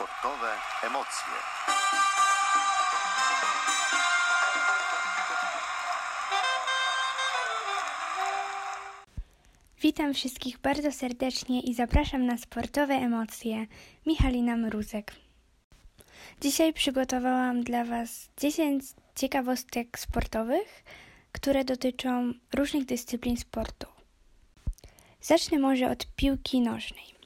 Sportowe emocje. Witam wszystkich bardzo serdecznie i zapraszam na sportowe emocje. Michalina Mruzek. Dzisiaj przygotowałam dla Was 10 ciekawostek sportowych, które dotyczą różnych dyscyplin sportu. Zacznę może od piłki nożnej.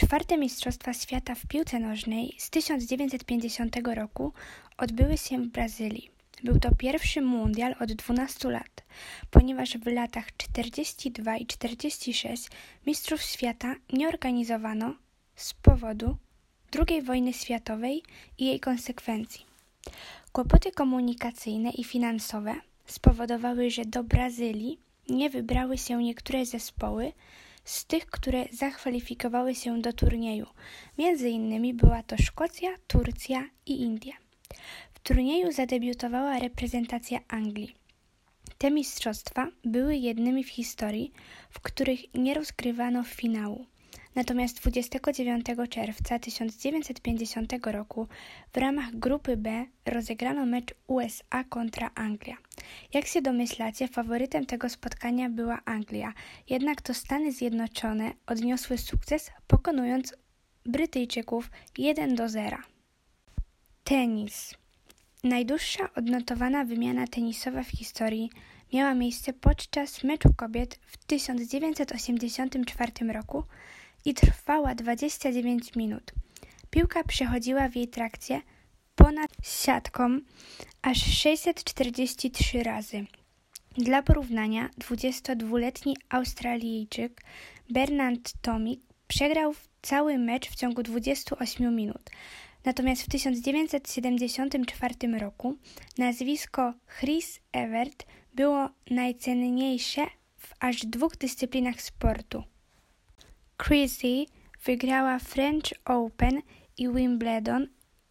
Czwarte Mistrzostwa Świata w piłce nożnej z 1950 roku odbyły się w Brazylii. Był to pierwszy mundial od 12 lat, ponieważ w latach 42 i 46 Mistrzostw Świata nie organizowano z powodu II wojny światowej i jej konsekwencji. Kłopoty komunikacyjne i finansowe spowodowały, że do Brazylii nie wybrały się niektóre zespoły z tych, które zakwalifikowały się do turnieju. Między innymi była to Szkocja, Turcja i India. W turnieju zadebiutowała reprezentacja Anglii. Te mistrzostwa były jednymi w historii, w których nie rozgrywano finału. Natomiast 29 czerwca 1950 roku w ramach grupy B rozegrano mecz USA kontra Anglia. Jak się domyślacie, faworytem tego spotkania była Anglia, jednak to Stany Zjednoczone odniosły sukces, pokonując Brytyjczyków 1 do 0. Tenis. Najdłuższa odnotowana wymiana tenisowa w historii miała miejsce podczas meczu kobiet w 1984 roku i trwała 29 minut. Piłka przechodziła w jej trakcie ponad siatką aż 643 razy. Dla porównania 22-letni Australijczyk Bernard Tomic przegrał cały mecz w ciągu 28 minut. Natomiast w 1974 roku nazwisko Chris Evert było najcenniejsze w aż dwóch dyscyplinach sportu. Chrissy wygrała French Open i Wimbledon,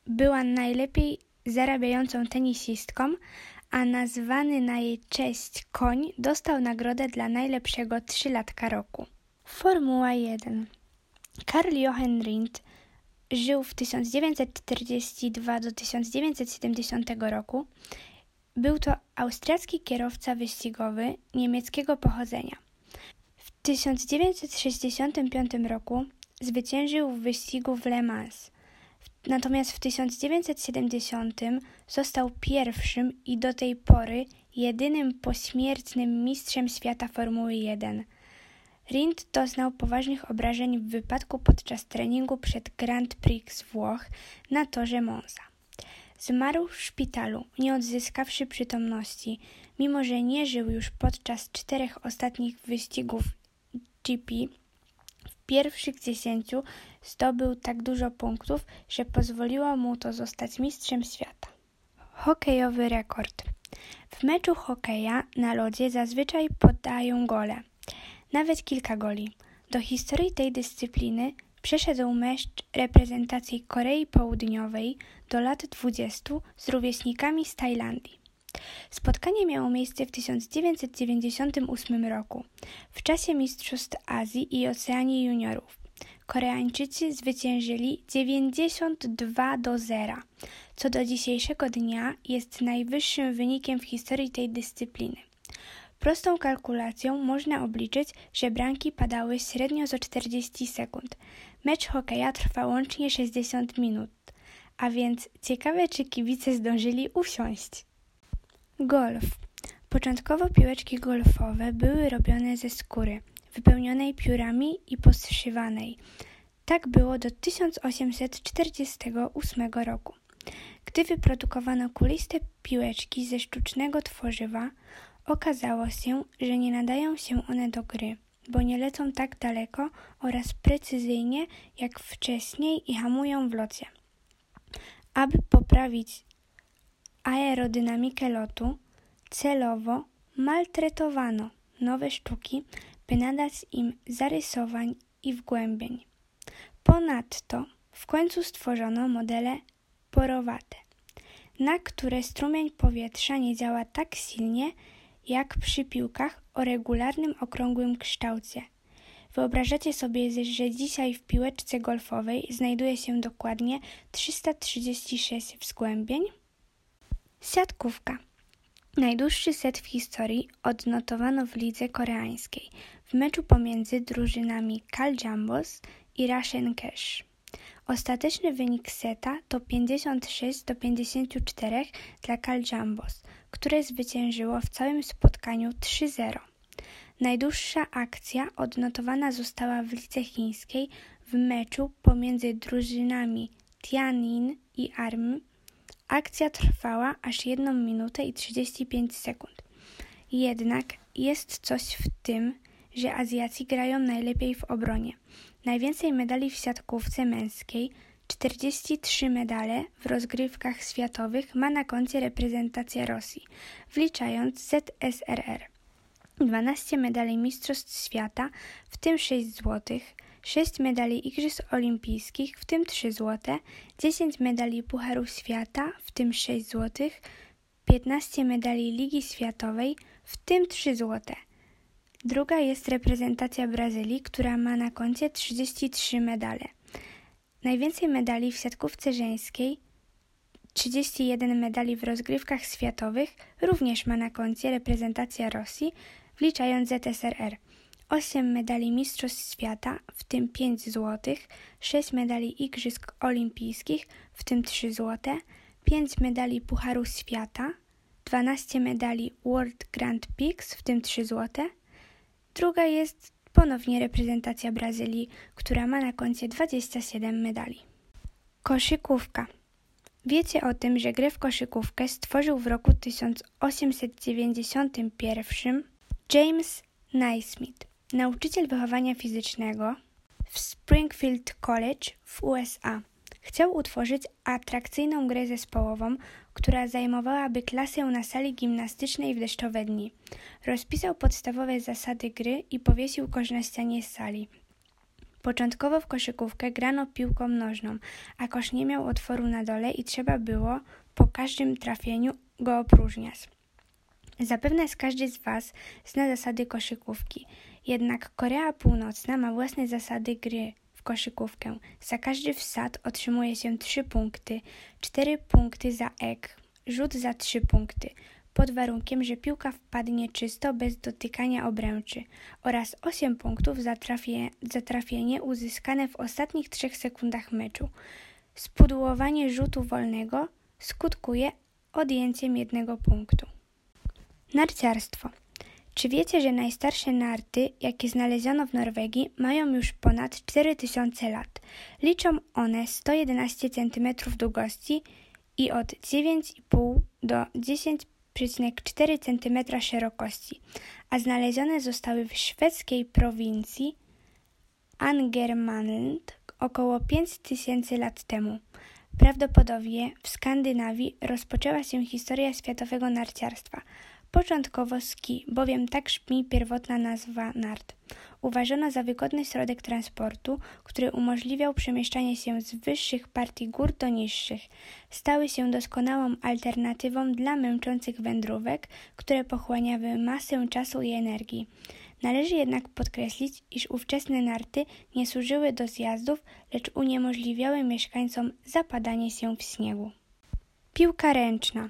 była najlepiej zarabiającą tenisistką, a nazwany na jej cześć koń dostał nagrodę dla najlepszego trzylatka roku. Formuła 1 Karl Jochen Rindt żył w 1942 do 1970 roku. Był to austriacki kierowca wyścigowy niemieckiego pochodzenia. W 1965 roku zwyciężył w wyścigu w Le Mans. Natomiast w 1970 został pierwszym i do tej pory jedynym pośmiertnym mistrzem świata Formuły 1. Rindt doznał poważnych obrażeń w wypadku podczas treningu przed Grand Prix Włoch na torze Monza. Zmarł w szpitalu, nie odzyskawszy przytomności, mimo że nie żył już podczas czterech ostatnich wyścigów GP. W pierwszych dziesięciu zdobył tak dużo punktów, że pozwoliło mu to zostać mistrzem świata. Hokejowy rekord. W meczu hokeja na lodzie zazwyczaj podają gole nawet kilka goli. Do historii tej dyscypliny przeszedł mecz reprezentacji Korei Południowej do lat 20 z rówieśnikami z Tajlandii. Spotkanie miało miejsce w 1998 roku, w czasie Mistrzostw Azji i Oceanii Juniorów. Koreańczycy zwyciężyli 92 do 0, co do dzisiejszego dnia jest najwyższym wynikiem w historii tej dyscypliny. Prostą kalkulacją można obliczyć, że bramki padały średnio co 40 sekund. Mecz hokeja trwa łącznie 60 minut, a więc ciekawe, czy kibice zdążyli usiąść. Golf. Początkowo piłeczki golfowe były robione ze skóry, wypełnionej piórami i poszywanej. Tak było do 1848 roku. Gdy wyprodukowano kuliste piłeczki ze sztucznego tworzywa, Okazało się, że nie nadają się one do gry, bo nie lecą tak daleko oraz precyzyjnie jak wcześniej i hamują w locie. Aby poprawić aerodynamikę lotu, celowo maltretowano nowe sztuki, by nadać im zarysowań i wgłębień. Ponadto w końcu stworzono modele porowate, na które strumień powietrza nie działa tak silnie, jak przy piłkach o regularnym okrągłym kształcie. Wyobrażacie sobie, że dzisiaj w piłeczce golfowej znajduje się dokładnie 336 wzgłębień? Siatkówka. Najdłuższy set w historii odnotowano w lidze koreańskiej w meczu pomiędzy drużynami Cal Jambos i Russian Cash. Ostateczny wynik seta to 56 do 54 dla Cal Jambos, które zwyciężyło w całym spotkaniu 3-0. Najdłuższa akcja odnotowana została w lidze chińskiej w meczu pomiędzy drużynami Tianjin i Army. Akcja trwała aż 1 minutę i 35 sekund. Jednak jest coś w tym, że Azjaci grają najlepiej w obronie. Najwięcej medali w siatkówce męskiej, 43 medale w rozgrywkach światowych ma na koncie reprezentacja Rosji, wliczając ZSRR. 12 medali Mistrzostw Świata, w tym 6 złotych, 6 medali Igrzysk Olimpijskich, w tym 3 złote, 10 medali Pucharu Świata, w tym 6 złotych, 15 medali Ligi Światowej, w tym 3 złote. Druga jest reprezentacja Brazylii, która ma na koncie 33 medale. Najwięcej medali w siatkówce żeńskiej 31 medali w rozgrywkach światowych również ma na koncie reprezentacja Rosji, wliczając ZSRR. 8 medali Mistrzostw Świata, w tym 5 złotych, 6 medali Igrzysk Olimpijskich, w tym 3 złote, 5 medali Pucharu Świata, 12 medali World Grand Prix, w tym 3 złote, Druga jest ponownie reprezentacja Brazylii, która ma na koncie 27 medali. Koszykówka. Wiecie o tym, że grę w koszykówkę stworzył w roku 1891 James Naismith, nauczyciel wychowania fizycznego w Springfield College w USA. Chciał utworzyć atrakcyjną grę zespołową, która zajmowałaby klasę na sali gimnastycznej w deszczowe dni. Rozpisał podstawowe zasady gry i powiesił kosz na ścianie sali. Początkowo w koszykówkę grano piłką nożną, a kosz nie miał otworu na dole i trzeba było po każdym trafieniu go opróżniać. Zapewne z każdy z Was zna zasady koszykówki, jednak Korea Północna ma własne zasady gry koszykówkę. Za każdy wsad otrzymuje się 3 punkty, 4 punkty za ek, rzut za 3 punkty, pod warunkiem, że piłka wpadnie czysto bez dotykania obręczy oraz 8 punktów za, trafie, za trafienie uzyskane w ostatnich 3 sekundach meczu. Spudłowanie rzutu wolnego skutkuje odjęciem jednego punktu. Narciarstwo. Czy wiecie, że najstarsze narty, jakie znaleziono w Norwegii, mają już ponad 4000 lat? Liczą one 111 cm długości i od 9,5 do 10,4 cm szerokości, a znalezione zostały w szwedzkiej prowincji Angermanland około 5000 lat temu. Prawdopodobnie w Skandynawii rozpoczęła się historia światowego narciarstwa – Początkowo ski, bowiem tak brzmi pierwotna nazwa nart. Uważano za wygodny środek transportu, który umożliwiał przemieszczanie się z wyższych partii gór do niższych. Stały się doskonałą alternatywą dla męczących wędrówek, które pochłaniały masę czasu i energii. Należy jednak podkreślić, iż ówczesne narty nie służyły do zjazdów, lecz uniemożliwiały mieszkańcom zapadanie się w śniegu. Piłka ręczna.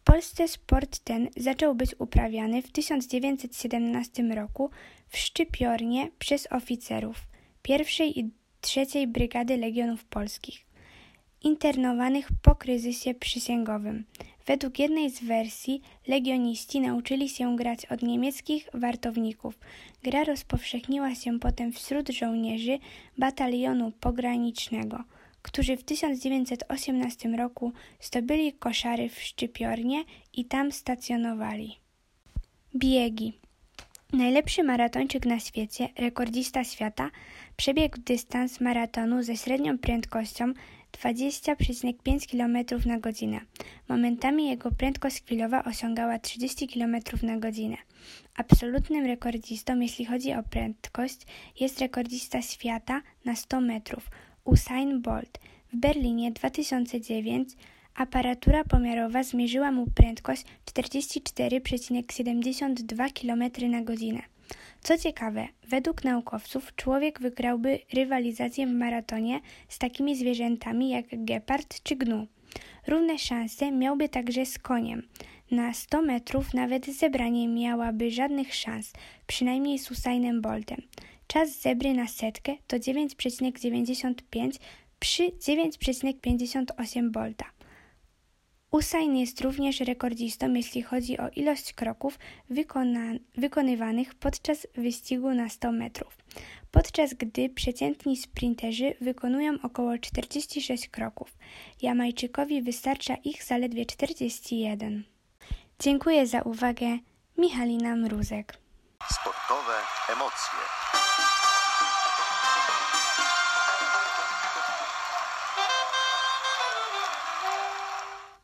W Polsce sport ten zaczął być uprawiany w 1917 roku w Szczypiornie przez oficerów pierwszej i trzeciej Brygady Legionów Polskich, internowanych po kryzysie przysięgowym. Według jednej z wersji legioniści nauczyli się grać od niemieckich wartowników. Gra rozpowszechniła się potem wśród żołnierzy batalionu pogranicznego – którzy w 1918 roku zdobyli koszary w Szczypiornie i tam stacjonowali. Biegi. Najlepszy maratończyk na świecie, rekordzista świata, przebiegł dystans maratonu ze średnią prędkością 20,5 km na godzinę. Momentami jego prędkość chwilowa osiągała 30 km na godzinę. Absolutnym rekordzistą, jeśli chodzi o prędkość, jest rekordzista świata na 100 metrów, Usain Bolt. W Berlinie 2009 aparatura pomiarowa zmierzyła mu prędkość 44,72 km na godzinę. Co ciekawe, według naukowców człowiek wygrałby rywalizację w maratonie z takimi zwierzętami jak gepard czy gnu. Równe szanse miałby także z koniem. Na 100 metrów nawet zebra nie miałaby żadnych szans, przynajmniej z Usainem Boltem. Czas zebry na setkę to 9,95 przy 9,58 Bolta. Usain jest również rekordzistą, jeśli chodzi o ilość kroków wykonywanych podczas wyścigu na 100 metrów, podczas gdy przeciętni sprinterzy wykonują około 46 kroków. Jamajczykowi wystarcza ich zaledwie 41. Dziękuję za uwagę. Michalina Mruzek. Sportowe emocje.